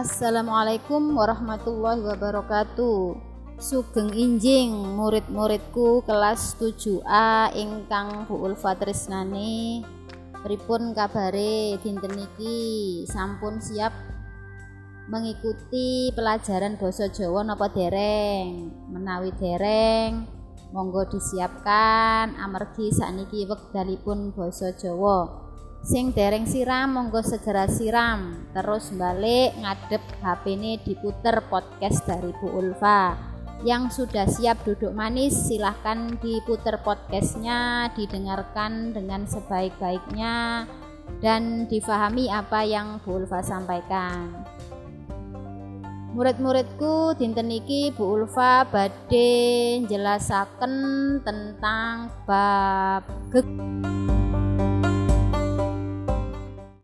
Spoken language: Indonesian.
Assalamualaikum warahmatullahi wabarakatuh. Sugeng injing murid-muridku kelas 7A ingkang Bu Ulfa tresnani. Pripun kabare dinten niki? Sampun siap mengikuti pelajaran basa Jawa napa dereng? Menawi dereng, monggo disiapkan amargi sakniki wekdalipun basa Jawa. Sing dereng siram monggo segera siram. Terus balik ngadep HP ini diputer podcast dari Bu Ulfa. Yang sudah siap duduk manis silahkan diputer podcastnya didengarkan dengan sebaik-baiknya dan difahami apa yang Bu Ulfa sampaikan. Murid-muridku dinten niki Bu Ulfa badhe jelasaken tentang bab geg